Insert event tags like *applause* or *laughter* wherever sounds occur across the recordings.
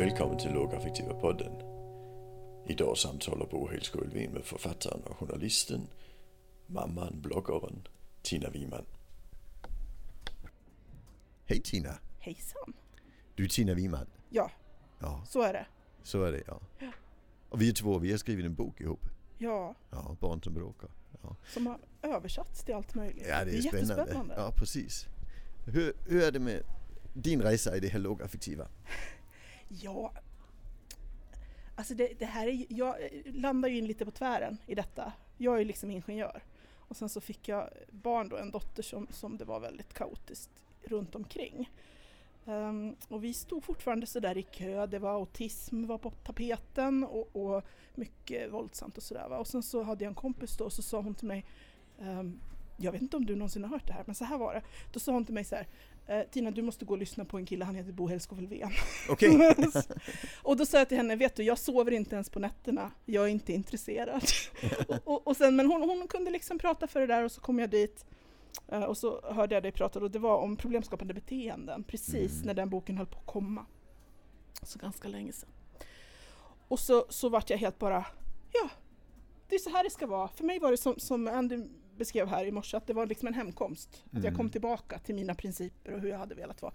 Välkommen till Lågaffektiva podden. Idag samtalar Bo Helskog med författaren och journalisten, mamman, bloggaren Tina Wiman. Hej Tina! Hejsan! Du är Tina Wiman. Ja, Ja, så är det. så är det ja. Ja. Och vi är två, vi har skrivit en bok ihop. Ja, Ja, Barn som bråkar. Ja, som har översatts till allt möjligt. ja det är, spännande. jättespännande. Ja, precis. Hur, hur är det med din resa i det här lågaffektiva? Ja, alltså det, det här är, jag eh, landar ju in lite på tvären i detta. Jag är ju liksom ingenjör. Och sen så fick jag barn då, en dotter som, som det var väldigt kaotiskt runt omkring. Um, och vi stod fortfarande sådär i kö, det var autism var på tapeten och, och mycket våldsamt och sådär. Och sen så hade jag en kompis då och så sa hon till mig, um, jag vet inte om du någonsin har hört det här, men så här var det. Då sa hon till mig så här, "Eh, Tina du måste gå och lyssna på en kille, han heter Bo Helskov Elfven. Okej. *laughs* och då sa jag till henne, vet du jag sover inte ens på nätterna, jag är inte intresserad. och, *laughs* och, och sen, men hon, hon kunde liksom prata för det där och så kom jag dit eh, och så hörde jag dig prata och det var om problemskapande beteenden precis Mm. när den boken höll på att komma. Så ganska länge sedan. Och så, så vart jag helt bara, ja, det är så här det ska vara. För mig var det som, som Andy beskrev här i morse, att det var liksom en hemkomst. Att jag Mm. kom tillbaka till mina principer och hur jag hade velat vara.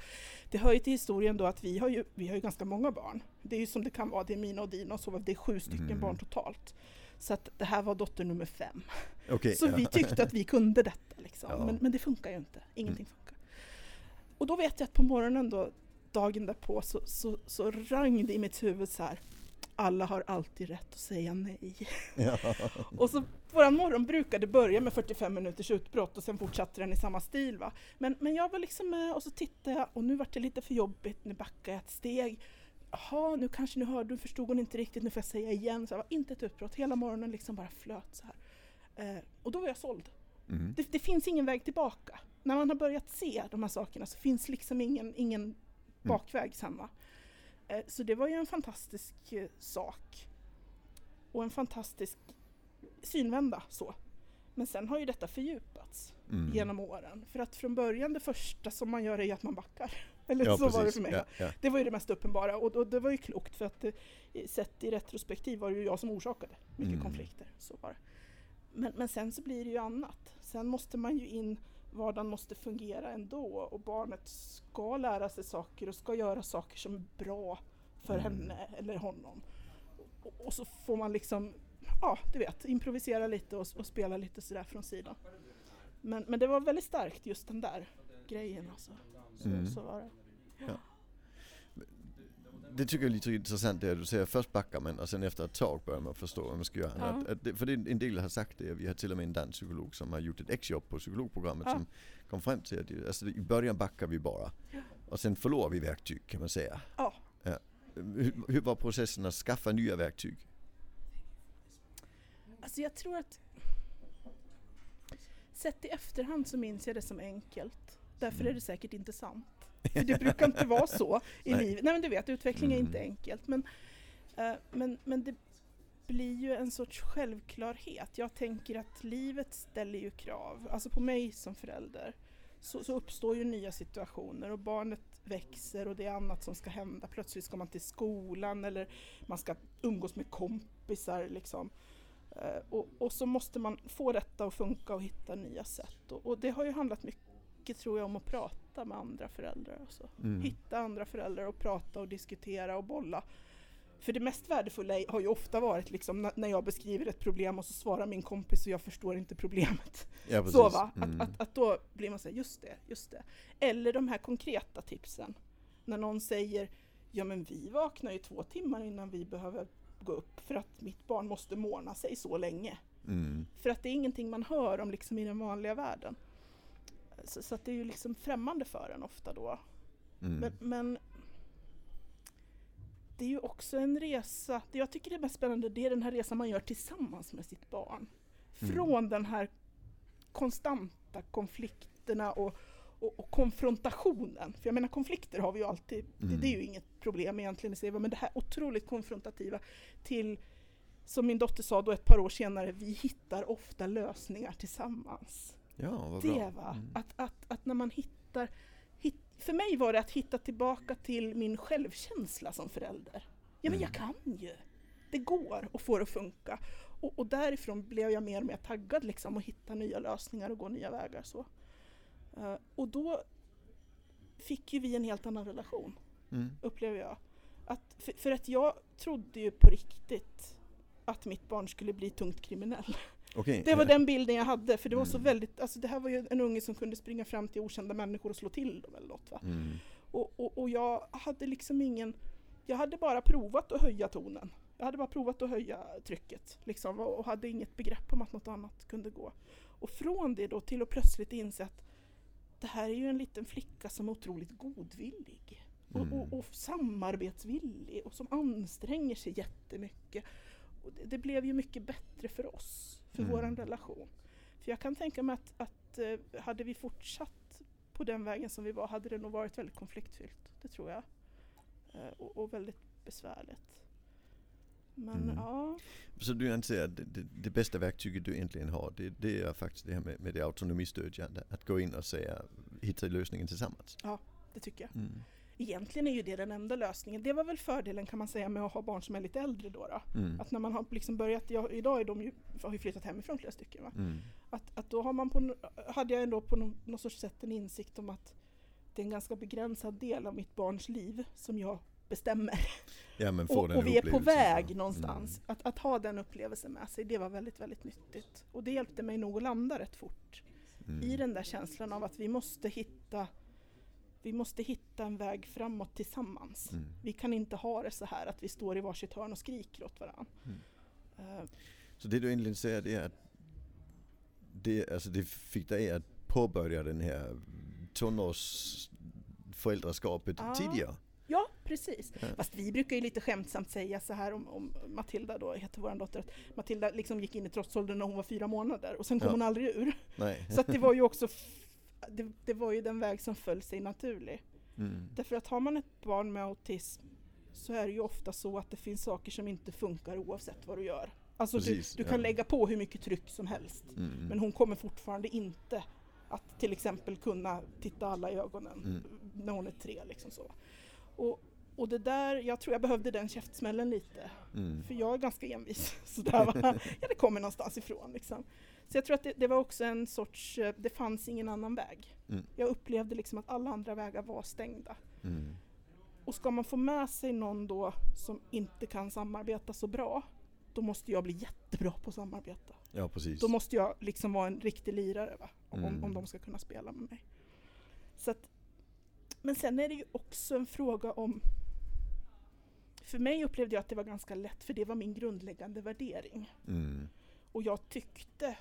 Det hör ju till historien då att vi har ju, vi har ju ganska många barn. Det är ju som det kan vara, det är mina och dina och så, det är sju stycken Mm. barn totalt. Så att det här var dotter nummer fem. Okej. Så ja. vi tyckte att vi kunde detta liksom. Ja. Men, men det funkar ju inte, ingenting funkar. Och då vet jag att på morgonen då, dagen därpå, så, så, så rang det i mitt huvud så här. Alla har alltid rätt att säga nej. *laughs* Ja. Och så våran morgon brukade börja med 45 minuters utbrott och sen fortsatte den i samma stil. Va? Men, men jag var liksom med och så tittade jag och nu vart det lite för jobbigt, nu backade jag ett steg. Jaha, nu kanske nu hörde du, förstod hon inte riktigt, nu får jag säga igen. Så det var inte ett utbrott, hela morgonen liksom bara flöt så här. Eh, och då var jag såld. Mm. Det, det finns ingen väg tillbaka. När man har börjat se de här sakerna så finns liksom ingen, ingen bakväg sen va. Eh, Så det var ju en fantastisk eh, sak. Och en fantastisk synvända så. Men sen har ju detta fördjupats Mm. genom åren. För att från början det första som man gör är att man backar. *laughs* Eller Ja, så var det precis. för mig. Ja, ja. Det var ju det mest uppenbara och, och det var ju klokt för att i- sett i retrospektiv var det ju jag som orsakade mycket Mm. konflikter. Så var. Men, men sen så blir det ju annat. Sen måste man ju in, vardagen måste fungera ändå och barnet ska lära sig saker och ska göra saker som är bra för Mm. henne eller honom. Och, och så får man liksom, ja du vet, improvisera lite och, och spela lite sådär från sidan. Men, men det var väldigt starkt just den där grejen alltså. Så, Mm. så var det. Det tycker jag är lite intressant det du säger, först backar man och sen efter ett tag börjar man förstå vad man ska göra. Ja. Att, att det, för det, en del har sagt det, vi har till och med en danspsykolog som har gjort ett exjobb på psykologprogrammet Ja. som kom fram till att alltså, i början backar vi bara Ja. och sen förlorar vi verktyg kan man säga. Ja. Hur, hur var processen att skaffa nya verktyg? Alltså jag tror att sett i efterhand så minns jag det som enkelt. Därför är det säkert inte sant. För det brukar inte vara så i livet. Nej men du vet, utveckling är inte Mm. enkelt. Men, eh, men, men det blir ju en sorts självklarhet. Jag tänker att livet ställer ju krav. Alltså på mig som förälder så, så uppstår ju nya situationer och barnet växer och det är annat som ska hända. Plötsligt ska man till skolan eller man ska umgås med kompisar liksom. Eh, Och, och så måste man få detta att funka och hitta nya sätt. Och, och det har ju handlat mycket tror jag om att prata med andra föräldrar. Också. Mm. Hitta andra föräldrar och prata och diskutera och bolla. För det mest värdefulla har ju ofta varit liksom när- jag beskriver ett problem och så svarar min kompis och jag förstår inte problemet. Ja. Så va? Att, Mm. att, att då blir man såhär, just det, just det. Eller de här konkreta tipsen. När någon säger, ja men vi vaknar ju två timmar innan vi behöver gå upp för att mitt barn måste måna sig så länge. Mm. För att det är ingenting man hör om liksom i den vanliga världen. Så, så det är ju liksom främmande för en ofta då. Mm. Men, men det är ju också en resa, det jag tycker är mest spännande det är den här resan man gör tillsammans med sitt barn. Mm. Från den här konstanta konflikterna och, och, och konfrontationen. För jag menar konflikter har vi ju alltid, det, Mm. det är ju inget problem egentligen i sig, men det här otroligt konfrontativa till som min dotter sa då ett par år senare, vi hittar ofta lösningar tillsammans. Ja, vad Det bra. va, Mm. att, att, att när man hittar hit, för mig var det att hitta tillbaka till min självkänsla som förälder. Ja men jag Mm. kan ju! Det går att få det att funka. Och, och därifrån blev jag mer och mer taggad liksom att hitta nya lösningar och gå nya vägar. Så. Eh, och då fick ju vi en helt annan relation Mm. upplever jag. Att, för, för att jag trodde ju på riktigt att mitt barn skulle bli tungt kriminell. Okej. Det var den bilden jag hade, för det var så Mm. väldigt, alltså det här var ju en unge som kunde springa fram till okända människor och slå till dem eller något va. Mm. Och, och, och jag hade liksom ingen, jag hade bara provat att höja tonen. Jag hade bara provat att höja trycket liksom och och hade inget begrepp om att något annat kunde gå. Och från det då till att plötsligt inse att det här är ju en liten flicka som är otroligt godvillig och, Mm. och, och samarbetsvillig och som anstränger sig jättemycket. Och det, det blev ju mycket bättre för oss, för Mm. våran relation. För jag kan tänka mig att, att eh, hade vi fortsatt på den vägen som vi var hade det nog varit väldigt konfliktfyllt. Det tror jag. Eh, och, och väldigt besvärligt. Men Mm. ja, Så du anser att det, det, det bästa verktyget du egentligen har, det, det är faktiskt det här med, med det autonomistödjande. Att gå in och säga, hitta lösningen tillsammans. det tycker jag. Mm. Egentligen är ju det den enda lösningen. Det var väl fördelen kan man säga med att ha barn som är lite äldre då. då. Mm. Att när man har liksom börjat, ja, idag är de ju, har ju flyttat hemifrån flera stycken. Va? Mm. Att, att då har man på, hade jag ändå på någon, någon sorts sätt en insikt om att det är en ganska begränsad del av mitt barns liv som jag bestämmer. Ja Och, och vi är på väg ja. någonstans. Att, att ha den upplevelsen med sig, det var väldigt, väldigt nyttigt. Och det hjälpte mig nog att landa rätt fort Mm. i den där känslan av att vi måste hitta vi måste hitta en väg framåt tillsammans. Mm. Vi kan inte ha det så här att vi står i varsitt hörn och skriker åt varandra. Mm. Eh, Så det du egentligen säger det är att det, alltså det fick dig att påbörja den här tonårsföräldraskapet Ja. tidigare. ja, precis. Ja. Fast vi brukar ju lite skämtsamt säga så här om, om Matilda då, heter vår dotter, att Matilda liksom gick in i trotsåldern när hon var fyra månader och sen kom Ja. hon aldrig ur. Nej. Så att det var ju också *laughs* det, det var ju den väg som föll sig naturlig. Mm. Därför att har man ett barn med autism så är det ju ofta så att det finns saker som inte funkar oavsett vad du gör. Alltså du, Precis, du ja. kan lägga på hur mycket tryck som helst. Mm. Men hon kommer fortfarande inte att till exempel kunna titta alla i ögonen Mm. när hon är tre. Liksom så. Och, och det där, jag tror jag behövde den käftsmällen lite. Mm. För jag är ganska envis. *laughs* Sådär, va? *laughs* ja, det kommer någonstans ifrån. Liksom. Så jag tror att det, det var också en sorts, eh, det fanns ingen annan väg. Mm. Jag upplevde liksom att alla andra vägar var stängda. Mm. Och ska man få med sig någon då som inte kan samarbeta så bra, då måste jag bli jättebra på att samarbeta. Ja precis. Då måste jag liksom vara en riktig lirare va? Om, Mm. om de ska kunna spela med mig. Så att, men sen är det ju också en fråga om för mig upplevde jag att det var ganska lätt, för det var min grundläggande värdering. Mm. Och jag tyckte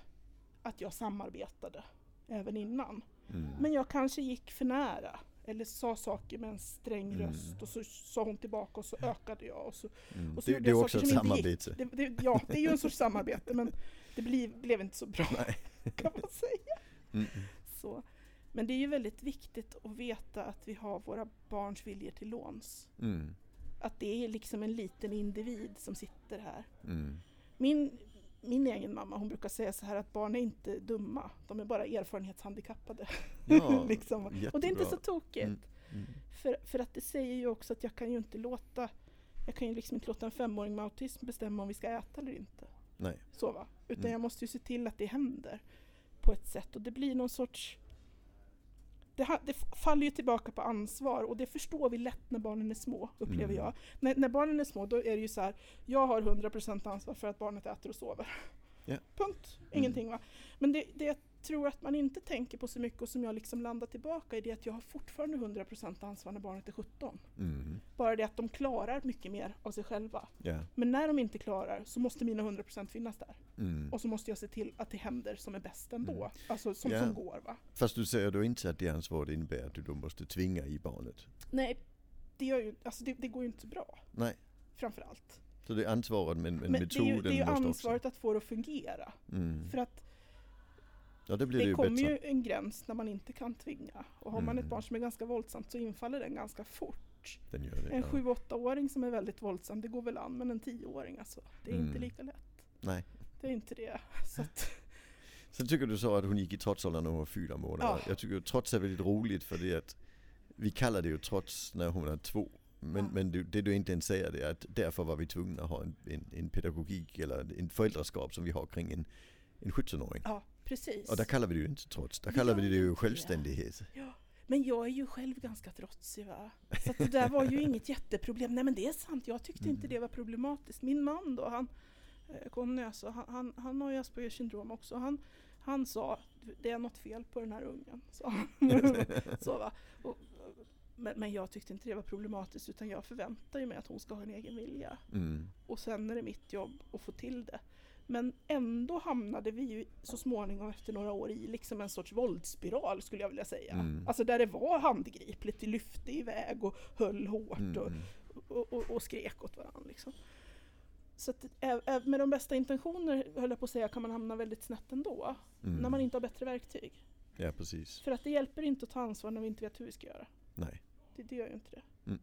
att jag samarbetade även innan. Mm. Men jag kanske gick för nära. Eller sa saker med en sträng Mm. röst och så sa hon tillbaka och så ökade jag. Och så, Mm. och så Det, det är också ett samarbete. det, det, ja, det är ju en sorts samarbete men det blev, blev inte så bra Nej. *laughs* kan man säga. Mm. Så. Men det är ju väldigt viktigt att veta att vi har våra barns viljor till låns. Att det är liksom en liten individ som sitter här. Mm. Min, min egen mamma hon brukar säga så här att barn är inte dumma, de är bara erfarenhetshandikappade. Ja, *laughs* liksom. Och det är inte så tokigt. Mm. Mm. För, för att det säger ju också att jag kan ju inte låta jag kan ju liksom inte låta en femåring med autism bestämma om vi ska äta eller inte. Nej. Så va? Utan Mm. jag måste ju se till att det händer på ett sätt och det blir någon sorts det, det faller ju tillbaka på ansvar och det förstår vi lätt när barnen är små, upplever Mm. jag. När, när barnen är små då är det ju så här, jag har 100% ansvar för att barnet äter och sover. Ja. Punkt, ingenting va. Men det, det tror att man inte tänker på så mycket och som jag liksom landar tillbaka i det att jag har fortfarande 100% ansvar när barnet är 17. Mm. Bara det att de klarar mycket mer av sig själva. Ja. Men när de inte klarar så måste mina 100% finnas där. Mm. Och så måste jag se till att det händer som är bäst ändå. Mm. Alltså som, Ja. som går va. Fast du säger då inte att det ansvaret innebär att du då måste tvinga i barnet? Nej, det, ju, alltså det, det går ju inte så bra. Nej. Framförallt. Så det är ansvaret men, men, Men det är metoden ju, det är ju måste ansvaret att få det att fungera. också... Mm. För att Ja det det, kommer ju en gräns när man inte kan tvinga. Och har man ett Mm. barn som är ganska våldsamt så infaller den ganska fort. Den det. En ja. 7-8-åring som är väldigt våldsam, det går väl an. Men en 10-åring alltså, det är inte Mm. lika lätt. Nej. Det är inte det. *laughs* Så att, *laughs* Sen tycker du så att hon gick i trotsåldern när hon var fyra månader. Ja. Jag tycker trots är väldigt roligt för det att vi kallar det ju trots när hon är två. Men, Ja. men du, det du inte ens säger det är att därför var vi tvungna att ha en, en, en pedagogik eller en föräldraskap som vi har kring en, en 17-åring. Ja, precis. Och där kallar vi det ju inte trots, där kallar vi det ju självständighet. Ja, men jag är ju själv ganska trotsig va. Så det där var ju inget jätteproblem. Nej men det är sant, jag tyckte inte Mm. det var problematiskt. Min man då, han, eh, Conny alltså, han, han, han har ju Aspergers syndrom också. Han, han sa, det är något fel på den här ungen. Så, *laughs* så va. Och, men, men jag tyckte inte det var problematiskt utan jag förväntar ju mig att hon ska ha en egen vilja. Mm. Och sen är det mitt jobb att få till det. Men ändå hamnade vi ju så småningom efter några år i liksom en sorts våldsspiral skulle jag vilja säga. Mm. Alltså där det var handgripligt, vi lyfte iväg och höll hårt Mm. och, och, och, och skrek åt varandra. Liksom. Så att, med de bästa intentioner höll jag på att säga kan man hamna väldigt snett ändå. Mm. När man inte har bättre verktyg. Ja precis. För att det hjälper inte att ta ansvar när vi inte vet hur vi ska göra. Nej. Det, det gör ju inte det. Mm.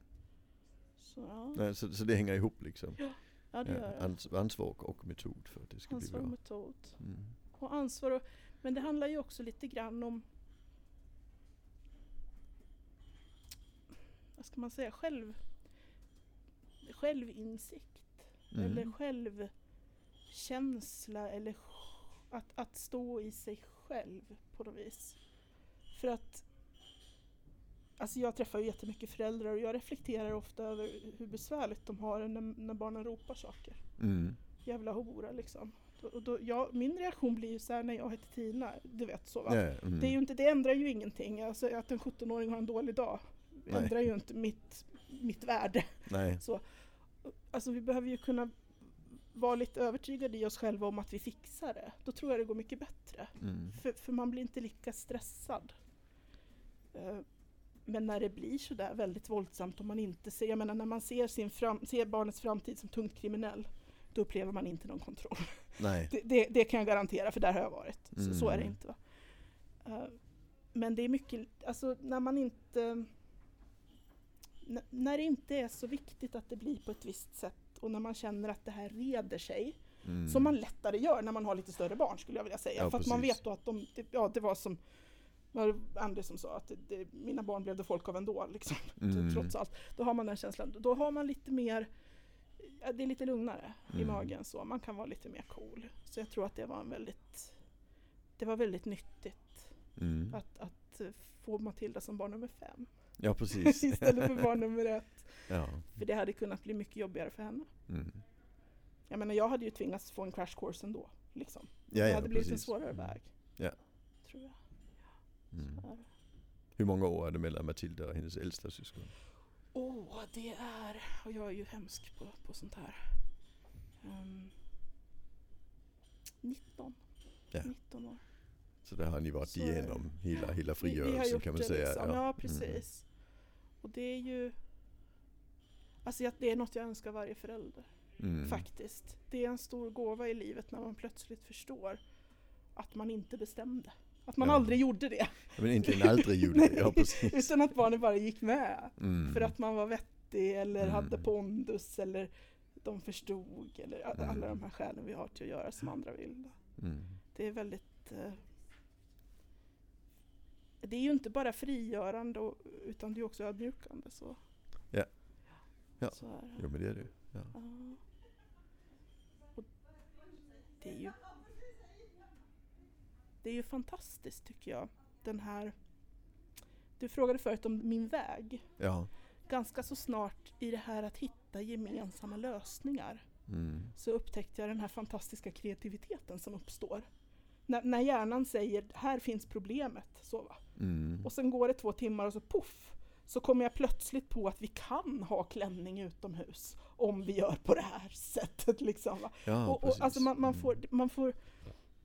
Så ja, Nej, så, så det hänger ihop liksom. ja det gör Ja, det. ans, ansvar och metod för att det ska Ansvar och bli bra. metod. Mm. och ansvar. Och, men det handlar ju också lite grann om vad ska man säga, själv, självinsikt. Mm. Eller självkänsla eller att, att stå i sig själv på något vis. För att Alltså jag träffar ju jättemycket föräldrar och jag reflekterar ofta över hur besvärligt de har när, när barnen ropar saker Mm. jävla hora liksom. Och då, ja, min reaktion blir ju så här när jag heter Tina, du vet så va. Ja, mm. Det, är ju inte, det ändrar ju ingenting, alltså att en 17-åring har en dålig dag Nej. ändrar ju inte mitt, mitt värde. Nej. *laughs* Alltså vi behöver ju kunna vara lite övertygade i oss själva om att vi fixar det. Då tror jag det går mycket bättre. Mm. För, för man blir inte lika stressad. Men när det blir sådär väldigt våldsamt och man inte ser, jag menar när man ser, sin fram, ser barnets framtid som tungt kriminell, då upplever man inte någon kontroll. Nej. *laughs* Det, det, det kan jag garantera, för där har jag varit. Så, så är det Mm. inte. Va? Eh, Men det är mycket, alltså när man inte... När det inte är så viktigt att det blir på ett visst sätt och när man känner att det här reder sig, Mm. som man lättare gör när man har lite större barn skulle jag vilja säga. Ja, För att man vet då att de, det, ja det var som var det Andy som sa att det, det, mina barn blev det folk av ändå, liksom, *laughs* Mm. trots allt. Då har man den känslan. Då har man lite mer, det är lite lugnare i Mm. magen så. Man kan vara lite mer cool. Så jag tror att det var en väldigt, det var väldigt nyttigt Mm. att, att eh, få Matilda som barn nummer fem Ja precis. *laughs* istället för barn nummer ett. ja. För det hade kunnat bli mycket jobbigare för henne. Mm. Jag menar jag hade ju tvingats få en crash course ändå. Liksom. Ja, det ja, hade blivit precis. en svårare väg. Ja. Tror jag. Mm. Hur många år är det mellan Matilda och hennes äldsta syskon? Åh, det är... Och jag är ju hemsk på, på sånt här. Ehm, 19. Ja. 19 år. Så där har ni varit Så igenom hela, hela frigörelsen kan man säga. Liksom. Ja, Mm. precis. Och det är ju... Alltså det är något jag önskar varje förälder. Mm. Faktiskt. Det är en stor gåva i livet när man plötsligt förstår att man inte bestämde. Att man Ja. aldrig gjorde det. Men egentligen aldrig gjorde det. *laughs* Ja, precis. Utan att barnet bara gick med. Mm. För att man var vettig eller Mm. hade pondus eller de förstod eller Mm. alla de här skälen vi har till att göra som andra vill. Mm. Det är väldigt... Eh, det är ju inte bara frigörande och, utan det är också ödmjukande. Så. Ja. Ja. Så. Jo men det är det. Ja. Ja. Och det är ju... Det är ju fantastiskt tycker jag. Den här... Du frågade förut om min väg. ja. Ganska så snart i det här att hitta gemensamma lösningar Mm. så upptäckte jag den här fantastiska kreativiteten som uppstår. När, när hjärnan säger här finns problemet, så va. Mm. Och sen går det två timmar och så poff, så kommer jag plötsligt på att vi kan ha klänning utomhus om vi gör på det här *laughs* sättet. Liksom? Ja, och, och, alltså man, man, Mm. får, man får,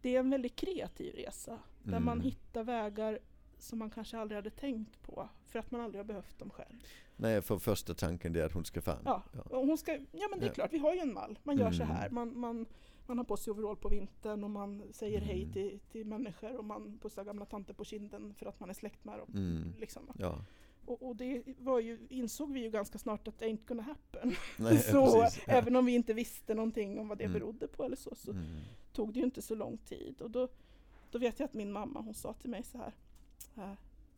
det är en väldigt kreativ resa där man Mm. hittar vägar som man kanske aldrig hade tänkt på för att man aldrig har behövt dem själv. Nej, för första tanken är att hon ska fan. Ja, hon ska, ja men det är Ja. klart, vi har ju en mall. Man gör så Mm. här. Man, man, man har på sig overall på vintern och man säger hej Mm. till, till människor och man pussar gamla tanter på kinden för att man är släkt med dem. Mm. Liksom. Ja. Och, och det var ju, insåg vi ju ganska snart att det ain't gonna happen. *laughs* Nej, *laughs* så precis. Ja. även om vi inte visste någonting om vad det Mm. berodde på eller så, så Mm. tog det ju inte så lång tid. Och då, då vet jag att min mamma hon sa till mig så här. "Eh,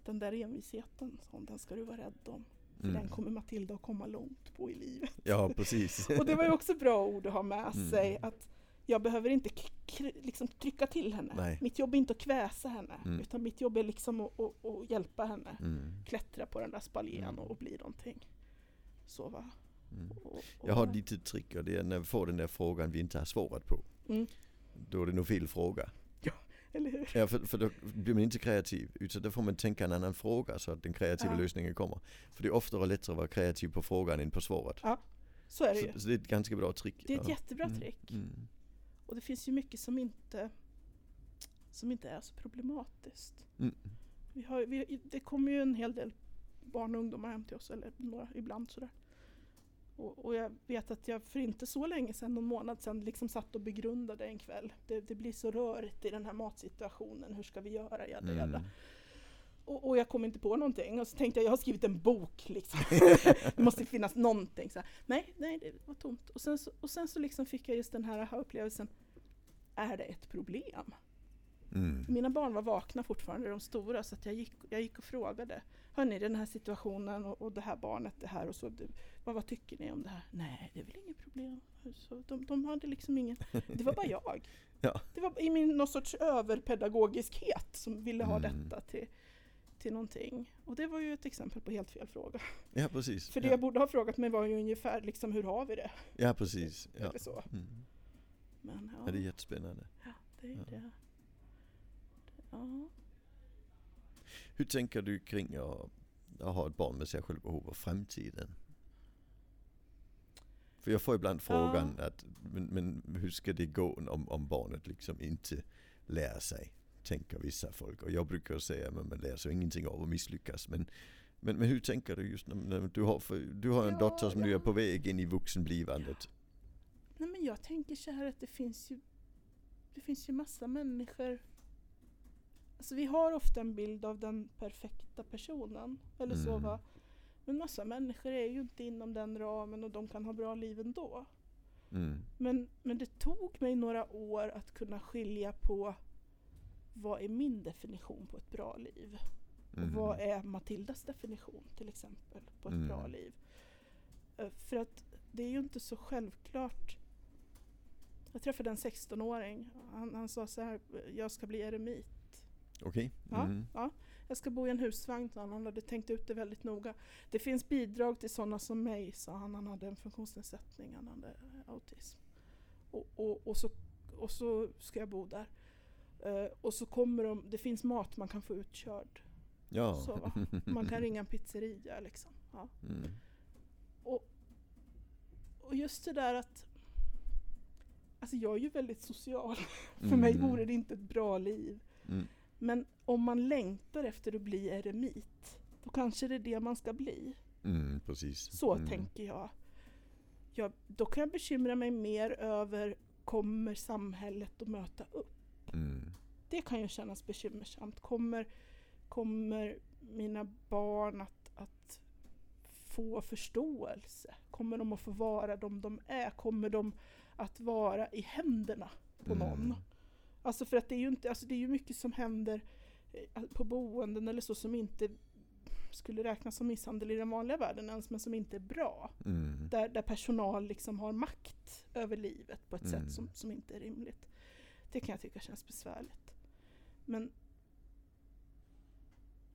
den där envisheten, hon, den ska du vara rädd om. För Mm. den kommer Matilda att komma långt på i livet. Ja, precis. *laughs* Och det var ju också bra ord att ha med Mm. sig. Att jag behöver inte liksom trycka till henne. Nej. Mitt jobb är inte att kväsa henne. Mm. Utan mitt jobb är liksom att, att, att hjälpa henne. Mm. Klättra på den där spaljen Mm. och, och bli någonting. Så va. Mm. Och, och, Jag har ett litet trick och det är när vi får den där frågan vi inte har svarat på. Mm. Då är det nog fel fråga. Eller hur? Ja, för, för då blir man inte kreativ. Utan då får man tänka en annan fråga så att den kreativa Ja. lösningen kommer. För det är oftare lättare att vara kreativ på frågan än på svaret. Så är det ju. Så, så det är ett ganska bra trick. Det är ett Ja. jättebra Mm, trick. Mm. Och det finns ju mycket som inte, som inte är så problematiskt. Mm. Vi har, vi, det kommer ju en hel del barn och ungdomar hem till oss, eller några ibland sådär. Och, och jag vet att jag för inte så länge sedan, någon månad sedan, liksom satt och begrundade en kväll. Det, det blir så rörigt i den här matsituationen, hur ska vi göra? Jada, jada. Mm. Och, och jag kom inte på någonting. Och så tänkte jag, jag har skrivit en bok liksom. *laughs* det måste finnas någonting. Så här. Nej, nej, det var tomt. Och sen så, och sen så liksom fick jag just den här aha-upplevelsen. Är det ett problem? Mm. Mina barn var vakna fortfarande, de stora, så jag, gick, jag gick och frågade. Hörni, den här situationen och, och det här barnet, det här och så. Det, vad, vad tycker ni om det här? Nej, det är väl inget problem. Så de, de hade liksom ingen... Det var bara jag. *laughs* Ja. Det var i min någon sorts överpedagogiskhet som ville ha Mm. detta till, till någonting. Och det var ju ett exempel på helt fel fråga. Ja, precis. För det ja. jag borde ha frågat mig var ju ungefär liksom, hur har vi det? ja, precis. Ja. Eller så. Mm. Men ja, ja, det är jättespännande. det är ja. det. Ja. Hur tänker du kring att, att ha ett barn med särskilda behov av framtiden? För jag får ibland frågan att men, men hur ska det gå om, om barnet liksom inte lär sig? Tänker vissa folk. Och jag brukar säga att man lär sig ingenting av att misslyckas. Men, men, men hur tänker du just när, när du har, för, du har en Ja, dotter som nu är på väg in i vuxenblivandet. Nej men jag tänker så här att det finns ju Det finns ju massa människor Alltså vi har ofta en bild av den perfekta personen Eller så Mm. va Men massa människor är ju inte inom den ramen och de kan ha bra liv ändå Mm. Men, men det tog mig några år att kunna skilja på Vad är min definition på ett bra liv? Mhm. vad är Matildas definition till exempel på ett Mm. bra liv? Eh, För att det är ju inte så självklart. Jag träffade en 16-åring. Han, han sa så här, jag ska bli eremit. Okej. Ja, Mm. ja. Jag ska bo i en husvagn, han. Han hade tänkt ut det väldigt noga. Det finns bidrag till sådana som mig, sa han. Han hade en funktionsnedsättning, han hade eh, autism. Och, och, och, så, och så ska jag bo där. Eh, och så kommer de, det finns mat man kan få utkörd. Ja. Så? Man kan ringa en pizzeria liksom. Ja. *laughs* Mm. Och, och just det där att Alltså jag är ju väldigt social. *laughs* För mig Mm. vore det inte ett bra liv. Mm. Men om man längtar efter att bli eremit, då kanske det är det man ska bli. Mm, precis. Så mm. tänker jag. jag. Då kan jag bekymra mig mer över, kommer samhället att möta upp? Mm. Det kan ju kännas bekymmersamt. Kommer, kommer mina barn att, att få förståelse? Kommer de att få vara de de är? Kommer de att vara i händerna på någon? Mm. Alltså för att det är ju inte, alltså det är ju mycket som händer eh, på boenden eller så som inte skulle räknas som misshandel i den vanliga världen ens, men som inte är bra. Mm. Där, där personal liksom har makt över livet på ett Mm. sätt som, som inte är rimligt. Det kan jag tycka känns besvärligt. Men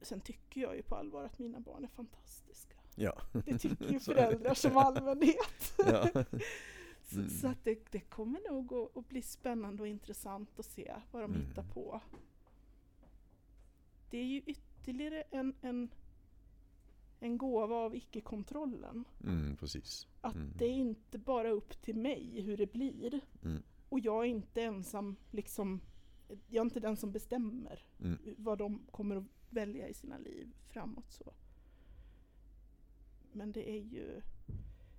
sen tycker jag ju på allvar att mina barn är fantastiska. Ja. Det tycker ju *laughs* Så föräldrar som allmänhet. ja. *laughs* Så, Mm. så att det, det kommer nog att, att bli spännande och intressant att se vad de Mm. hittar på. Det är ju ytterligare en, en, en gåva av icke-kontrollen. Mm, precis. Att Mm. det är inte bara upp till mig hur det blir. Mm. Och jag är inte ensam, liksom, jag är inte den som bestämmer Mm. vad de kommer att välja i sina liv framåt. så. Men det är ju,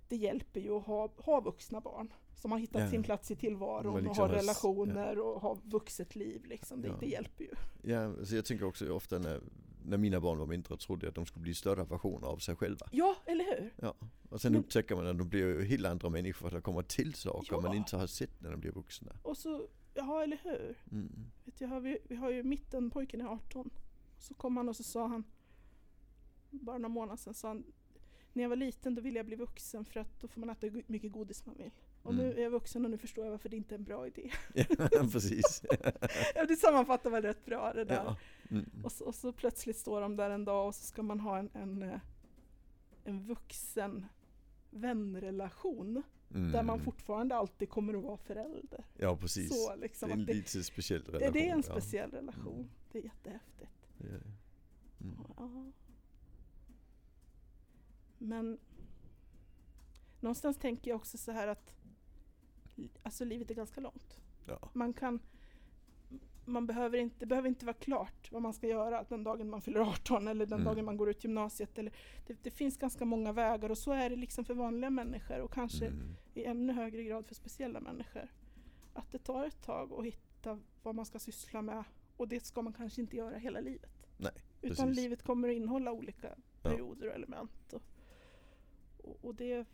det hjälper ju att ha, ha vuxna barn som har hittat Ja. sin plats i tillvaron liksom och har relationer och har vuxet liv. Liksom. Det, Ja. det hjälper ju. Ja, så jag tänker också ofta när, när mina barn var mindre trodde jag att de skulle bli större versioner av sig själva. Ja, eller hur? Ja. Och sen Men- upptäcker man att de blir ju helt andra människor det kommer till saker Ja. man inte har sett när de blir vuxna. Och så, ja eller hur? Mm. Vet jag, vi, vi har ju mittenpojken är 18. Så kom han och så sa han bara några månader sedan sa han, när jag var liten då ville jag bli vuxen för att då får man äta gu- mycket godis man vill. Och Mm. nu är jag vuxen och nu förstår jag varför det inte är en bra idé. Ja, *laughs* precis. *laughs* Ja, det sammanfattar väl rätt bra det där. ja. Mm. Och, så, och så plötsligt står de där en dag och så ska man ha en, en, eh, en vuxen vänrelation Mm. där man fortfarande alltid kommer att vara förälder. Ja, precis. Så det liksom. är en det, lite speciell det, relation. det är en ja. speciell relation. Mm. Det är jättehäftigt. Det är det. Mm. Ja. Men någonstans tänker jag också så här att alltså livet är ganska långt. Ja. Man kan man behöver inte, det behöver inte vara klart vad man ska göra den dagen man fyller 18 eller den Mm. dagen man går ut gymnasiet. Eller, det, det finns ganska många vägar och så är det liksom för vanliga människor och kanske Mm. i ännu högre grad för speciella människor. Att det tar ett tag att hitta vad man ska syssla med och det ska man kanske inte göra hela livet. Nej, Utan precis. livet kommer att innehålla olika perioder och element. Och, och, och det,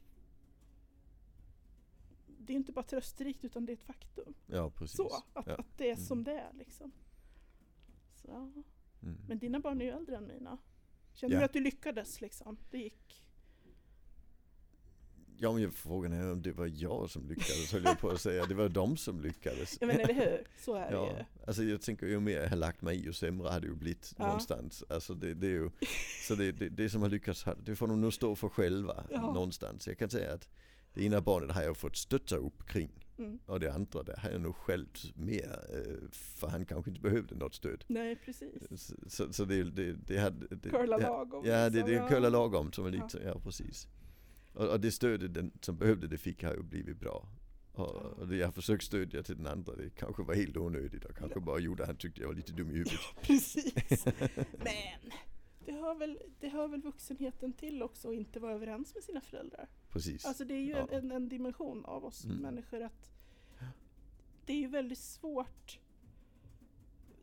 det är inte bara trösterikt utan det är ett faktum. Ja, precis. Så, att, ja. att det är Mm. som det är liksom. Så. Mm. Men dina barn är ju äldre än mina. Känner Ja. du att du lyckades liksom? Det gick? Ja, men frågan är om det var jag som lyckades, höll jag på att säga. Det var de som lyckades. Ja men eller hur? Så är det Ja, ju. alltså jag tänker ju mer jag har lagt mig i ju sämre hade det ju blivit Ja. någonstans. Alltså det, det är ju, så det, det, det som har lyckats, det får de nog stå för själva Ja. någonstans. Jag kan säga att det ena barnet har jag fått stötta upp kring Mm. och det andra där har jag nog själv mer, eh, för han kanske inte behövde något stöd. Nej precis. Så, så, så det, det, det hade... Det, Curla lagom. Ja, det, liksom, det är ja. curla lagom som är Ja. lite, ja, precis. Och, och det stödet den som behövde det fick har ju blivit bra. Och, och det jag försökt stödja till den andra det kanske var helt onödigt och kanske bara gjorde att han tyckte jag var lite dum i huvudet. *laughs* Precis. *laughs* Men det hör, väl, det hör väl vuxenheten till också att inte vara överens med sina föräldrar. Precis. Alltså det är ju Ja. en, en dimension av oss Mm. människor att det är ju väldigt svårt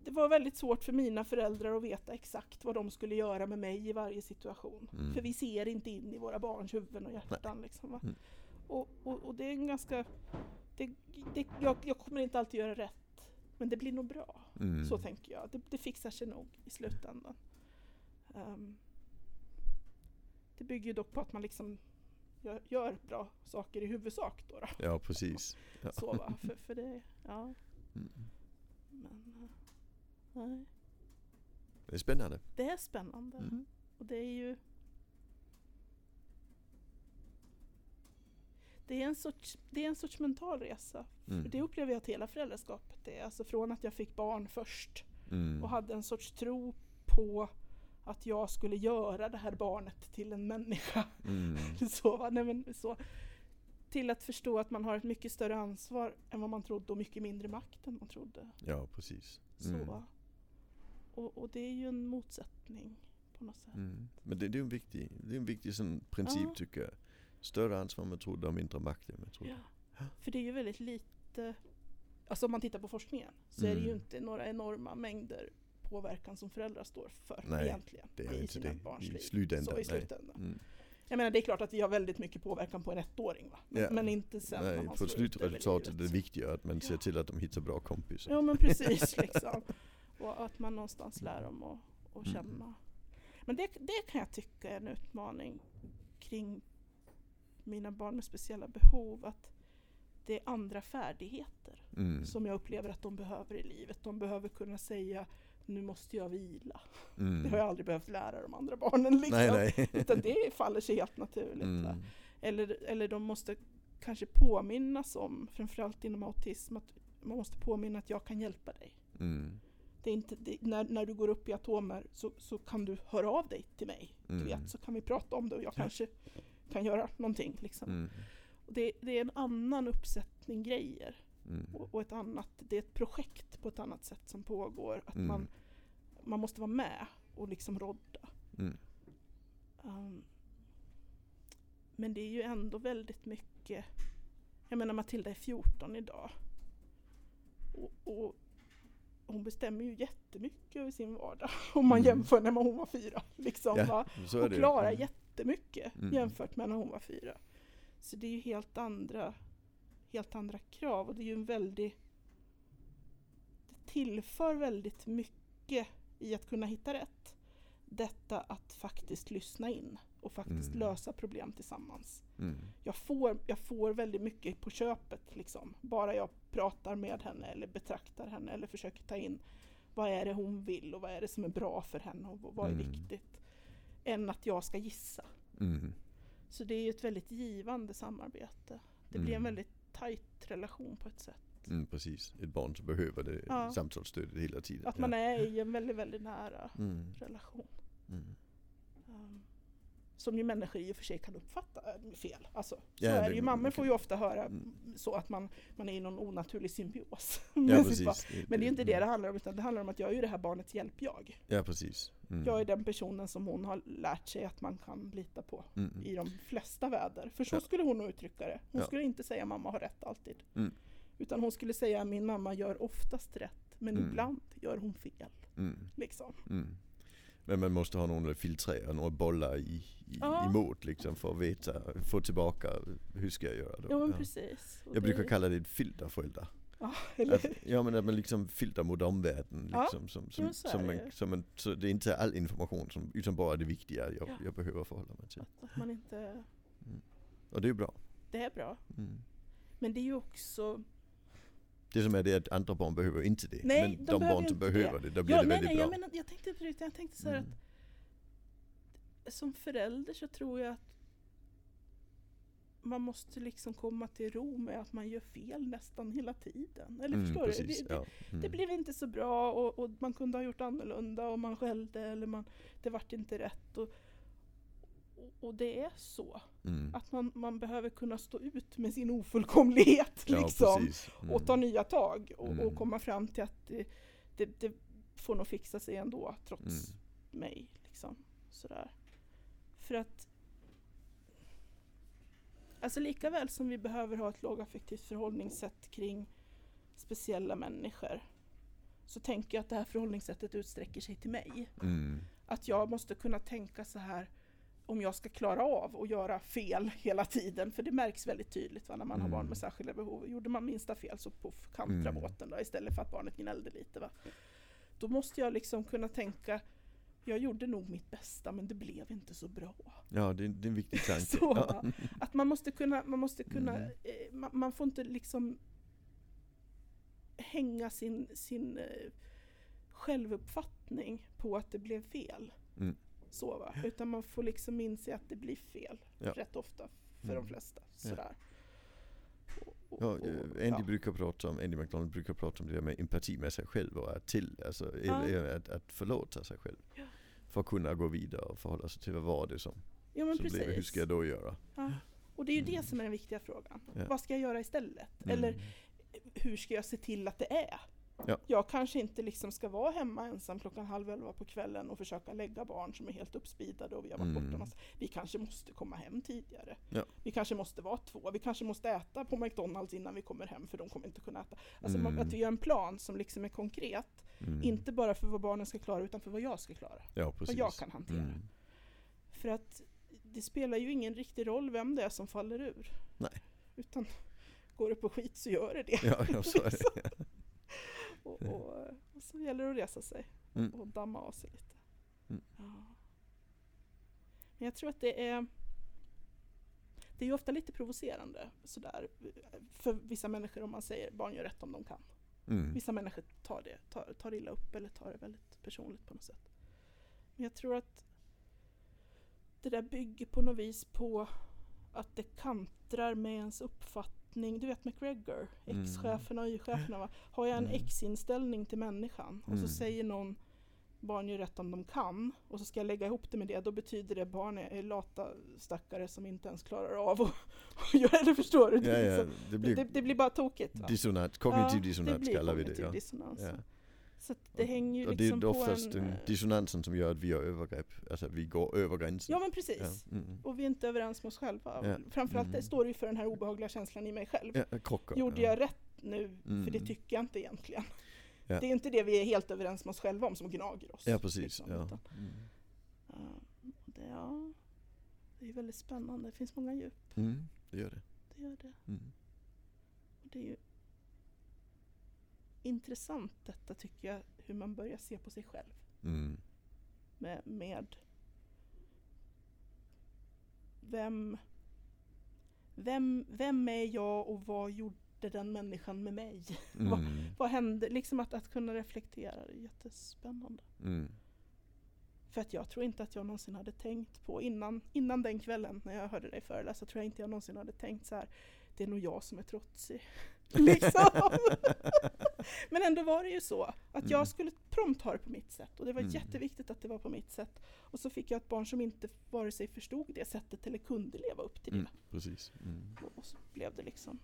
det var väldigt svårt för mina föräldrar att veta exakt vad de skulle göra med mig i varje situation. Mm. För vi ser inte in i våra barns huvuden och hjärtan. Liksom? Mm. Och, och, och det är en ganska... Det, det, jag, jag kommer inte alltid göra rätt, men det blir nog bra. Mm. Så tänker jag. Det, det fixar sig nog i slutändan. Ehm, det bygger ju dock på att man liksom gör, gör bra saker i huvudsak då. då. Ja, precis. Ja. Så va, för, för det, ja. Mm. Men, eh, nej. Det är spännande. Det är spännande. Mm. Och det är ju... Det är en sorts, det är en sorts mental resa. Mm. För det upplever jag att hela föräldraskapet är. Alltså från att jag fick barn först Mm. och hade en sorts tro på att jag skulle göra det här barnet till en människa. Mm. *laughs* Så? Nej, men, så. Till att förstå att man har ett mycket större ansvar än vad man trodde och mycket mindre makt än man trodde. Ja, precis. Så. Mm. Och, och det är ju en motsättning på något sätt. Mm. Men det, det är en viktig, det är en viktig sån princip Ja. tycker jag. Större ansvar än man trodde och mindre makt än man trodde. Ja. För det är ju väldigt lite, alltså om man tittar på forskningen så är det ju Mm. inte några enorma mängder påverkan som föräldrar står för Nej, egentligen. Det är i inte sina det barns i liv. slutändan. Så i slutändan. Mm. Jag menar det är klart att vi har väldigt mycket påverkan på en ettåring va? Men, Ja. men inte sen när Nej, man för ut över slutresultatet är det viktiga att man ser till att de hittar bra kompisar. Ja men precis *laughs* liksom. Och att man någonstans lär dem att, att Mm. känna. Men det, det kan jag tycka är en utmaning kring mina barn med speciella behov. Att det är andra färdigheter Mm. som jag upplever att de behöver i livet. De behöver kunna säga nu måste jag vila. Mm. Det har jag aldrig behövt lära de andra barnen. Liksom. Nej, nej. *laughs* Utan det faller sig helt naturligt. Mm. Eller, eller de måste kanske påminnas om, framförallt inom autism, att man måste påminna att jag kan hjälpa dig. Mm. Det är inte, det, när, när du går upp i atomer så, så kan du höra av dig till mig. Mm. Du vet, så kan vi prata om det och jag kanske kan göra någonting. Liksom. Mm. Det, det är en annan uppsättning grejer. Mm. Och, och ett annat, det är ett projekt på ett annat sätt som pågår. Att Mm. man, man måste vara med och liksom rodda. Mm. Um, men det är ju ändå väldigt mycket, jag menar Matilda är 14 idag. Och, och hon bestämmer ju jättemycket över sin vardag. *laughs* Om man Mm. jämför när hon var fyra. Liksom, va? Ja, Och det. klarar Mm. jättemycket Mm. jämfört med när hon var fyra. Så det är ju helt andra, helt andra krav och det är ju en väldig... Det tillför väldigt mycket i att kunna hitta rätt. detta att faktiskt lyssna in och faktiskt Mm. lösa problem tillsammans. Mm. Jag får, jag får väldigt mycket på köpet liksom. Bara jag pratar med henne eller betraktar henne eller försöker ta in vad är det hon vill och vad är det som är bra för henne och vad är Mm. viktigt. Än att jag ska gissa. Mm. Så det är ju ett väldigt givande samarbete. Det blir en Mm. väldigt tajt relation på ett sätt. Mm, precis, ett barn som behöver det Ja. samtalsstödet hela tiden. Att man är i en väldigt, väldigt nära *laughs* Mm. relation. Mm. Um, som ju människor i och för sig kan uppfatta fel. Alltså, så Ja, är det- det ju. Mammor får ju ofta höra Mm. så att man, man är i någon onaturlig symbios. *laughs* Ja. Men det är inte det det mm. handlar om, utan det handlar om att jag är ju det här barnets hjälp-jag. Ja precis. Mm. Jag är den personen som hon har lärt sig att man kan lita på Mm. i de flesta väder. För så Ja. skulle hon nog uttrycka det. Hon Ja. skulle inte säga mamma har rätt alltid. Mm. Utan hon skulle säga min mamma gör oftast rätt, men Mm. ibland gör hon fel. Mm. Liksom. Mm. Men man måste ha någon att filtrera, några bollar i, i, Ja. emot liksom för att veta, få tillbaka hur ska jag göra då? Ja men precis. Och Jag brukar det- kalla det ett filterföräldrar. Ja, eller Att, ja men att man liksom filtar mot omvärlden. Ja, Liksom, som, som, jo, så som det ju. som en, så det är inte all information som, utan bara det viktiga jag, Ja. jag behöver förhålla mig till. att, att man inte... Och det är bra. Det är bra. Mm. Men det är ju också... Det som är det att andra barn behöver inte det. Nej, men de de, barn som behöver det, då blir Ja, det nej, väldigt nej, jag, bra. menar, jag tänkte riktigt, jag tänkte så Mm. att som förälder så tror jag att man måste liksom komma till ro med att man gör fel nästan hela tiden. Eller Mm, förstår precis, du? Det, ja. Mm. det blev inte så bra och, och man kunde ha gjort annorlunda och man skällde eller man, det vart inte rätt. Och, och, det är så. Mm. Att man, man behöver kunna stå ut med sin ofullkomlighet Ja, liksom. Mm. och ta nya tag och, Mm. och komma fram till att det, det, det får nog fixa sig ändå trots Mm. mig. Liksom. Sådär. För att Alltså lika väl som vi behöver ha ett lågaffektivt förhållningssätt kring speciella människor så tänker jag att det här förhållningssättet utsträcker sig till mig. Mm. Att jag måste kunna tänka så här om jag ska klara av att göra fel hela tiden, för det märks väldigt tydligt va, när man har Mm. barn med särskilda behov. Gjorde man minsta fel så poff, kantra Mm. båten då, istället för att barnet gnällde lite. Va. Då måste jag liksom kunna tänka, jag gjorde nog mitt bästa men det blev inte så bra. Ja, det är, det är en viktig tanke. *laughs* Så, ja. Att man måste kunna, man måste kunna, Mm. eh, man, man får inte liksom hänga sin, sin eh, självuppfattning på att det blev fel. Mm. Så va? Utan man får liksom inse att det blir fel Ja. rätt ofta för Mm. de flesta. Sådär. Och- och- Ja, och- eh, Andy ja. brukar prata om, Andy McDonald brukar prata om det där med empati med sig själv och att till, alltså Ja. att, att förlåta sig själv. För att kunna gå vidare och förhålla sig till vad var det som, Ja som blev, hur precis. ska jag då göra? Ja. Och det är ju det Mm. som är den viktiga frågan. Ja. Vad ska jag göra istället? Mm. Eller hur ska jag se till att det är? Ja. Jag kanske inte liksom ska vara hemma ensam klockan halv elva på kvällen och försöka lägga barn som är helt uppspidade och vi har varit Mm. borta massa. Vi kanske måste komma hem tidigare. Ja. Vi kanske måste vara två. Vi kanske måste äta på McDonalds innan vi kommer hem för de kommer inte kunna äta. Alltså Mm. att vi gör en plan som liksom är konkret. Mm. Inte bara för vad barnen ska klara utan för vad jag ska klara. ja. Vad jag kan hantera. Mm. För att det spelar ju ingen riktig roll vem det är som faller ur. Nej. Utan går det på skit så gör det det. Ja, ja, så är det. *laughs* Och, och, och så gäller det att resa sig Mm. och damma av sig lite. Mm. Ja. Men jag tror att det är det är ju ofta lite provocerande sådär för vissa människor om man säger barn gör rätt om de kan. Mm. Vissa människor tar det, tar, tar illa upp eller tar det väldigt personligt på något sätt. Men jag tror att det där bygger på något vis på att det kantrar med ens uppfattning. Du vet McGregor, Mm. X-cheferna och Y-cheferna. Va? Har jag en Mm. X-inställning till människan och så Mm. säger någon barn gör rätt om de kan och så ska jag lägga ihop det med det, då betyder det barn är, lata stackare som inte ens klarar av att *laughs* göra det. Förstår du? Ja, ja, det blir det, det blir bara tokigt. Va? dissonans, kognitiv dissonans kallar vi det. Ja. dissonans. Ja. Så det hänger ju Och det liksom är på oftast en... den eh, dissonansen som gör att vi gör övergrepp, alltså att vi går över gränsen. Ja men precis. Ja, mm. Och vi är inte överens med oss själva. Ja. Framförallt Mm. står det ju för den här obehagliga känslan i mig själv. ja krockar. Gjorde ja. jag rätt nu? Mm. För det tycker jag inte egentligen. Det är inte det vi är helt överens med oss själva om som gnager oss. Ja precis. liksom, ja. utan, Mm. ja, det, ja, det är väldigt spännande. Det finns många djup. Mm, det gör det. Det gör det. Mm. Och det är ju intressant detta tycker jag, hur man börjar se på sig själv. Mm. med, med vem, vem, vem är jag och vad gjorde den människan med mig? *laughs* Vad- Mm. Vad hände? Liksom att, att kunna reflektera, det är jättespännande. Mm. För att jag tror inte att jag någonsin hade tänkt på innan, innan den kvällen när jag hörde dig föreläsa, tror jag inte jag någonsin hade tänkt så här. det är nog jag som är trotsig. *laughs* liksom. *laughs* *laughs* Men ändå var det ju så att Mm. jag skulle prompt ha det på mitt sätt och det var Mm. jätteviktigt att det var på mitt sätt. Och så fick jag ett barn som inte vare sig förstod det sättet eller kunde leva upp till det. Mm. Precis. Mm. Och- så blev det liksom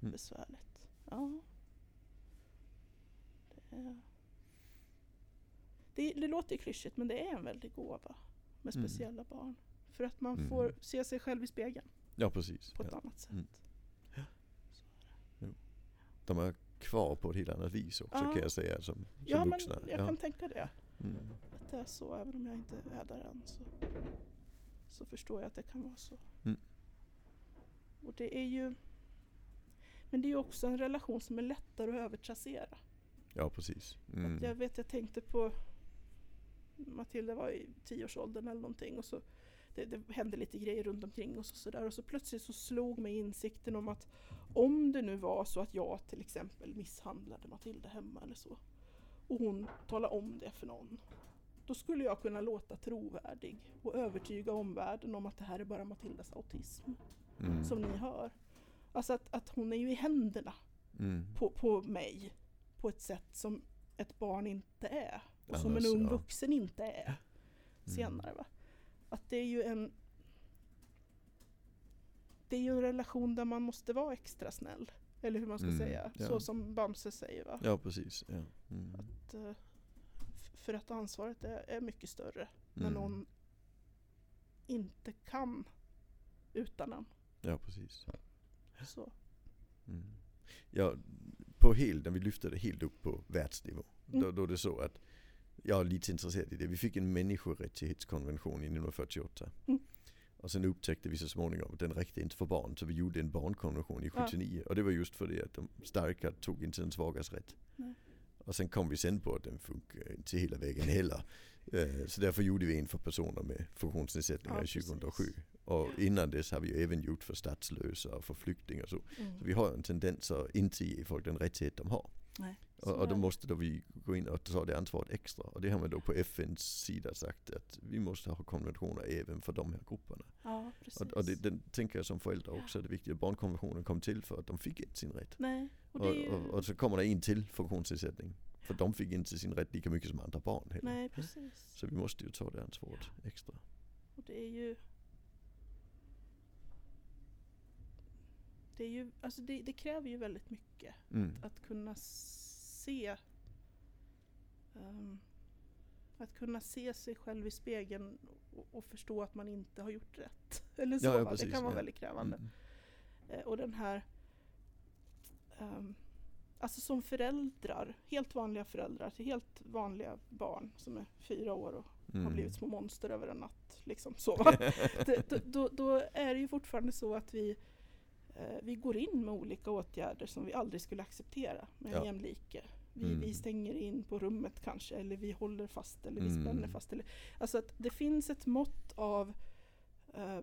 Mm. besvärligt. Ja. Det, det, det låter ju klyschigt men det är en väldig gåva med Mm. speciella barn. För att man får se sig själv i spegeln Ja, precis. på ett Ja. annat sätt. De är kvar på ett helt annat vis också Ja. kan jag säga som, som Ja, men vuxna. jag ja. kan tänka det. Mm. Att det är så, även om jag inte är där än. Så, så förstår jag att det kan vara så. Mm. Och det är ju... Men det är ju också en relation som är lättare att övertrassera. ja, precis. Mm. Jag vet, jag tänkte på Matilda var i tioårsåldern eller någonting och så det, det hände lite grejer runt omkring oss och sådär och så plötsligt så slog mig insikten om att om det nu var så att jag till exempel misshandlade Matilda hemma eller så och hon talade om det för någon då skulle jag kunna låta trovärdig och övertyga omvärlden om att det här är bara Matildas autism Mm. som ni hör. Alltså att, att hon är ju i händerna Mm. på, på mig på ett sätt som ett barn inte är. Och som en ung vuxen inte är senare. Va? Att det är ju en det är ju en relation där man måste vara extra snäll. Eller hur man ska Mm, säga. ja. Så som Bamse säger. Va? Ja, precis. Ja. Mm. Att, eh, för att ansvaret är, är mycket större när Mm. någon inte kan utan en. Ja, precis. Så. Mm. Ja, på när vi lyfter det helt upp på världsnivå, Mm. då, då är det så att jag är lite intresserad i det. Vi fick en människorättighetskonvention i 1948. Mm. Och sen upptäckte vi så småningom att den räckte inte för barn, så vi gjorde en barnkonvention i Ja. 79. Och det var just för det att de starka tog inte den svagas rätt. Nej. Och sen kom vi sen på att den funkar inte hela vägen heller. Eh, Så därför gjorde vi en för personer med funktionsnedsättningar Ja, i 2007. precis. Och innan dess har vi ju även gjort för statslösa och för flyktingar så. Mm. Så vi har en tendens att inte ge folk den rättighet de har. Nej, Och, och då måste då vi gå in och ta det ansvaret extra. Och det har man då på FNs sida sagt att vi måste ha konventioner även för de här grupperna. Ja, precis. Och, och det, den tänker jag som förälder också är det viktigt. Barnkonventionen kom till för att de fick inte sin rätt. Nej, och det Och, ju... och, och så kommer det en till funktionsnedsättning. För de fick inte sin rätt lika mycket som andra barn heller. Nej, precis. Så vi måste ju ta det ansvaret extra. Och det är ju... Det, är ju, alltså det, det kräver ju väldigt mycket Mm. att kunna se ehm, att kunna se sig själv i spegeln och, och förstå att man inte har gjort rätt. *laughs* Eller så, Ja, ja, va? det precis, kan vara ja. väldigt krävande. Mm. Eh, och den här... ehm, alltså som föräldrar, helt vanliga föräldrar till helt vanliga barn som är fyra år och har Mm. blivit små monster över en natt. Liksom så. *laughs* då, då, då är det ju fortfarande så att vi, vi går in med olika åtgärder som vi aldrig skulle acceptera med en Ja. jämlike. Vi, Mm. vi stänger in på rummet kanske, eller vi håller fast, eller vi Mm. spänner fast. Eller, alltså att det finns ett mått av eh,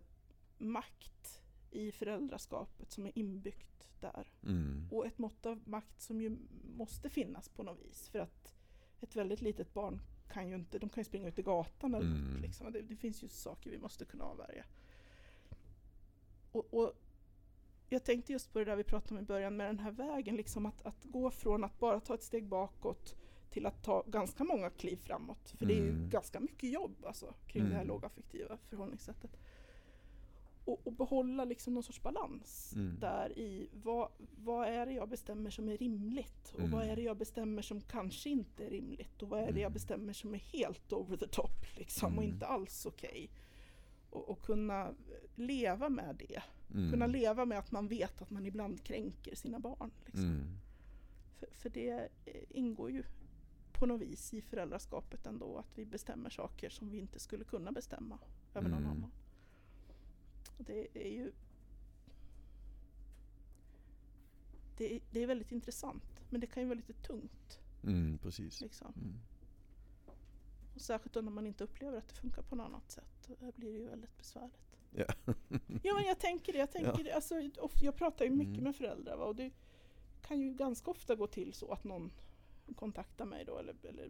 makt i föräldraskapet som är inbyggt där. Mm. Och ett mått av makt som ju måste finnas på något vis. För att ett väldigt litet barn kan ju inte, de kan ju springa ut i gatan eller Mm. något. Liksom. Det, det finns ju saker vi måste kunna avvärja. Och, och jag tänkte just på det där vi pratade om i början med den här vägen, liksom att, att gå från att bara ta ett steg bakåt till att ta ganska många kliv framåt. För det är ju Mm. ganska mycket jobb alltså, kring det här Mm. lågaffektiva förhållningssättet. Och, och behålla liksom någon sorts balans Mm. där i vad, vad är det jag bestämmer som är rimligt och Mm. vad är det jag bestämmer som kanske inte är rimligt och vad är det jag Mm. bestämmer som är helt over the top liksom och Mm. inte alls okej. Och, och kunna leva med det. Mm. Kunna leva med att man vet att man ibland kränker sina barn. Liksom. Mm. För, för det eh, ingår ju på något vis i föräldraskapet ändå att vi bestämmer saker som vi inte skulle kunna bestämma över någon Mm. annan. Det är ju det är, det är väldigt intressant men det kan ju vara lite tungt. Mm, precis. Liksom. Mm. Och särskilt då när man inte upplever att det funkar på något annat sätt. Då blir det ju väldigt besvärligt. Ja. *laughs* Ja men jag tänker det. Jag, tänker Ja. Alltså, jag pratar ju mycket Mm. med föräldrar va? och det kan ju ganska ofta gå till så att någon kontaktar mig då eller, eller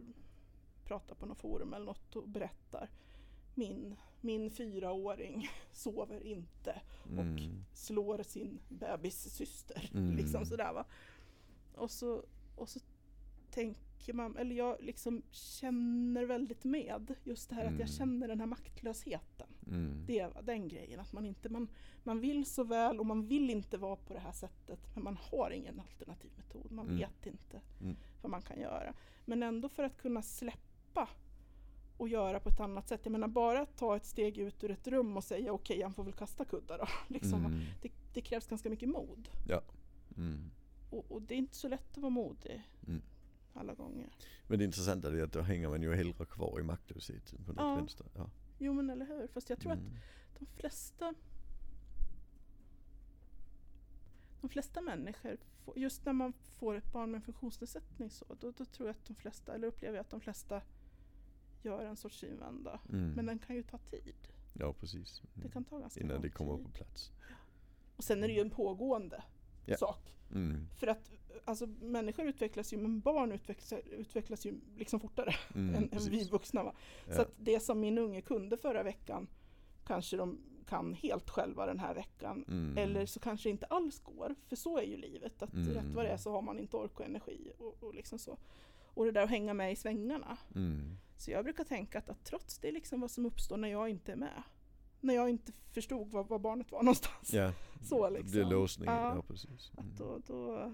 pratar på något forum eller något och berättar min, min fyraåring *laughs* sover inte Mm. slår sin bebis syster. *laughs* Mm. Liksom sådär va. Och så, och så tänker man, eller jag liksom känner väldigt med just det här att Mm. jag känner den här maktlösheten. Mm. Det är den grejen, att man inte, man, man vill så väl och man vill inte vara på det här sättet men man har ingen alternativ metod, man Mm. vet inte Mm. vad man kan göra. Men ändå för att kunna släppa och göra på ett annat sätt. Jag menar bara att ta ett steg ut ur ett rum och säga okej, han får väl kasta kuddar då. *laughs* Liksom. Mm. Det, det krävs ganska mycket mod. Mm. Och, och det är inte så lätt att vara modig Mm. Alla gånger. Men det intressanta är att då hänger man ju hellre kvar i maktlöshet på något Ja. vänster. Ja. Jo men eller hur, fast jag tror att Mm. de flesta de flesta människor, just när man får ett barn med en funktionsnedsättning så, då, då tror jag att de flesta, eller upplever jag att de flesta gör en sorts synvända. Mm. Men den kan ju ta tid. Ja precis. Mm. Det kan ta ganska Innan lång det kommer tid. på plats. Och sen är det ju en pågående Ja. sak. Mm. För att alltså, människor utvecklas ju, men barn utvecklas, utvecklas ju liksom fortare *laughs* Mm, än, än vi vuxna. Va? Ja. Så att det som min unge kunde förra veckan kanske de kan helt själva den här veckan. Mm. Eller så kanske det inte alls går, för så är ju livet. Att Mm. rätt vad det är så har man inte ork och energi. Och, och, liksom så. och det där att hänga med i svängarna. Mm. Så jag brukar tänka att, att trots det liksom vad som uppstår när jag inte är med. När jag inte förstod var, var barnet var någonstans. Ja, *laughs* Så det blir liksom. låsning. Ja. Ja, precis. Mm. Att då, då,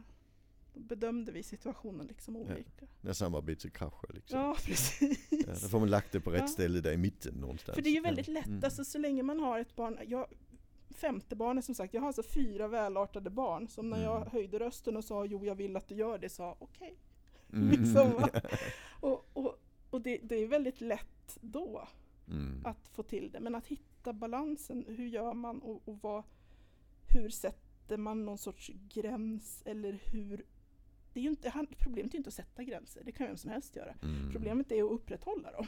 då bedömde vi situationen liksom olika. När samarbetet kraschar liksom. Ja, precis. Ja, då får man lagt det på rätt Ja. ställe där i mitten någonstans. För det är ju väldigt Ja. lätt, Mm. alltså så länge man har ett barn, jag, femte barnet som sagt, jag har alltså fyra välartade barn som när jag Mm. höjde rösten och sa jo jag vill att du gör det, sa okej. Mm. *laughs* liksom? *laughs* Och, och, och det, det är väldigt lätt då Mm. att få till det, men att hitta balansen, hur gör man och, och vad, hur sätter man någon sorts gräns eller hur det är ju inte, problemet är ju inte att sätta gränser, det kan vem som helst göra. Mm. Problemet är att upprätthålla dem.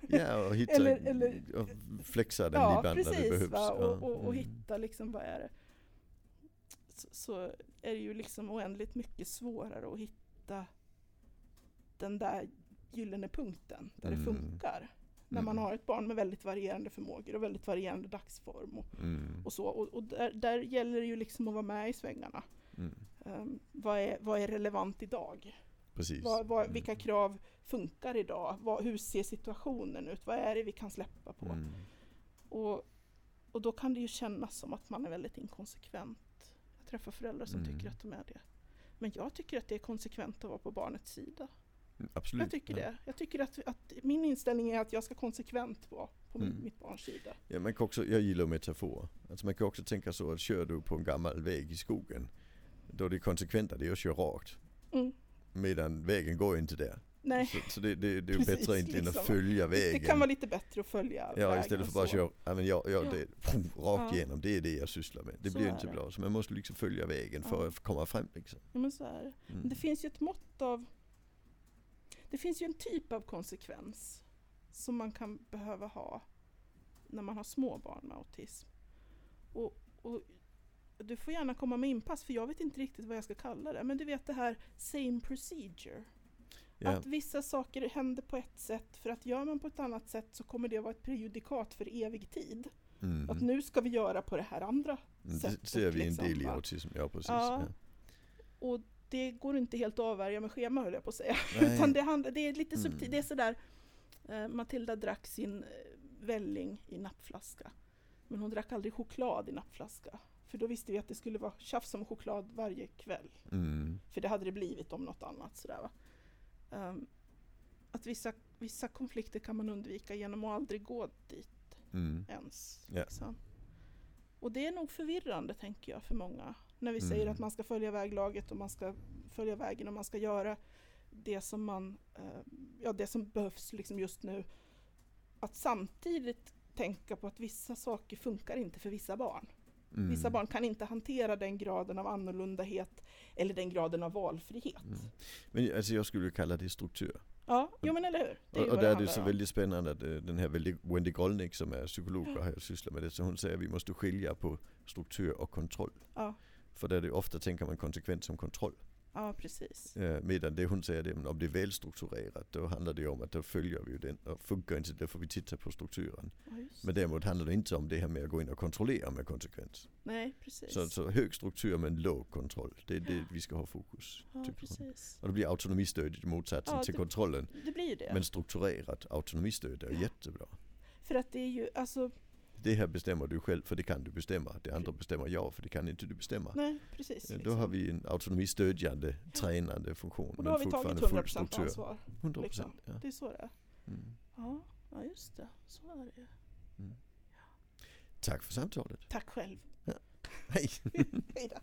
Ja, och hitta, *laughs* Eller- eller- och flexa den Ja, ibland när det precis. behövs. Va? Och, och, och Mm. hitta liksom, vad är det? Så, så är det ju liksom oändligt mycket svårare att hitta den där gyllene punkten där det Mm. funkar. När man Mm. har ett barn med väldigt varierande förmågor och väldigt varierande dagsform och, Mm. och så. Och, och där, där gäller det ju liksom att vara med i svängarna. Um, vad, är, vad är relevant idag? Precis. Vad, vad, vilka krav funkar idag? Vad, hur ser situationen ut? Vad är det vi kan släppa på? Mm. Och, och då kan det ju kännas som att man är väldigt inkonsekvent. Jag träffar föräldrar som Mm. tycker att de är det. Men jag tycker att det är konsekvent att vara på barnets sida. Absolut. Jag tycker ja. det. Jag tycker att, att min inställning är att jag ska konsekvent vara på Mm. mitt barns sida. Ja, man kan också, jag gillar metaforer. Alltså man kan också tänka så att kör du på en gammal väg i skogen. Då det konsekventa det är att köra rakt. Mm. Medan vägen går inte där. Nej, Så, så det, det, det är *laughs* Precis, bättre egentligen liksom. att följa det vägen. kan vara lite bättre att följa Ja vägen istället för bara så. köra, ja men jag, jag, Ja. det, pff, rakt Ja. igenom, det är det jag sysslar med. Det Så blir inte det. bra. Så man måste liksom följa vägen för Ja. att komma fram liksom. Ja, men så är det. Mm. Men Det finns ju ett mått av... Det finns ju en typ av konsekvens som man kan behöva ha när man har små barn med autism. Och, och du får gärna komma med inpass för jag vet inte riktigt vad jag ska kalla det. Men du vet det här same procedure. Ja. Att vissa saker händer på ett sätt för att gör man på ett annat sätt så kommer det vara ett prejudikat för evig tid. Mm. Att nu ska vi göra på det här andra Mm, sättet, Det ser vi en liksom, del i autism, ja precis. Ja. Ja. Och det går inte helt att avvärja med schema höll jag på att säga. *laughs* Utan det, handlar, det är lite Mm. subtilt. Det är sådär, eh, Matilda drack sin eh, välling i nappflaska. Men hon drack aldrig choklad i nappflaska. För då visste vi att det skulle vara tjafs om choklad varje kväll. Mm. För det hade det blivit om något annat. Sådär? Ehm, att vissa, vissa konflikter kan man undvika genom att aldrig gå dit Mm. ens. Ja. Liksom. Och det är nog förvirrande tänker jag för många. När vi säger Mm. att man ska följa väglaget och man ska följa vägen och man ska göra det som, man, eh, ja, det som behövs liksom just nu. Att samtidigt tänka på att vissa saker funkar inte för vissa barn. Mm. Vissa barn kan inte hantera den graden av annorlundahet eller den graden av valfrihet. Mm. Men alltså jag skulle kalla det struktur. Ja, jo men eller hur. Det Och, där är det så om. väldigt spännande att øh, den här Wendy Golnick som är psykolog och har sysslat med det. Så hon säger att vi måste skilja på struktur och kontroll. Ja, För där det ofta tänker man konsekvent som kontroll. ja precis. Medan det hon säger, det, om det är välstrukturerat då handlar det om att då följer vi ju den. Och funkar inte det får vi titta på strukturen. Ja. Men däremot handlar det inte om det här med att gå in och kontrollera med konsekvens. Nej, precis. Så, så hög struktur men låg kontroll. Det är det vi ska ha fokus. ja, tycker hon. precis. Och då blir autonomistödet motsatsen Ja, till det- kontrollen. Det blir det. Men strukturerat autonomistöd är Ja. jättebra. För att det är ju, alltså, Det här bestämmer du själv för det kan du bestämma. Det andra bestämmer jag för det kan inte du bestämma. nej precis. Eh, Då liksom. har vi en autonomistödjande, tränande funktion. Och då har vi tagit 100% ansvar. 100% liksom. ja. Det är så det är. Mm. Ja, ja just det. Så är det ju. Tack för samtalet. Tack själv. Hej! *laughs* Hej då.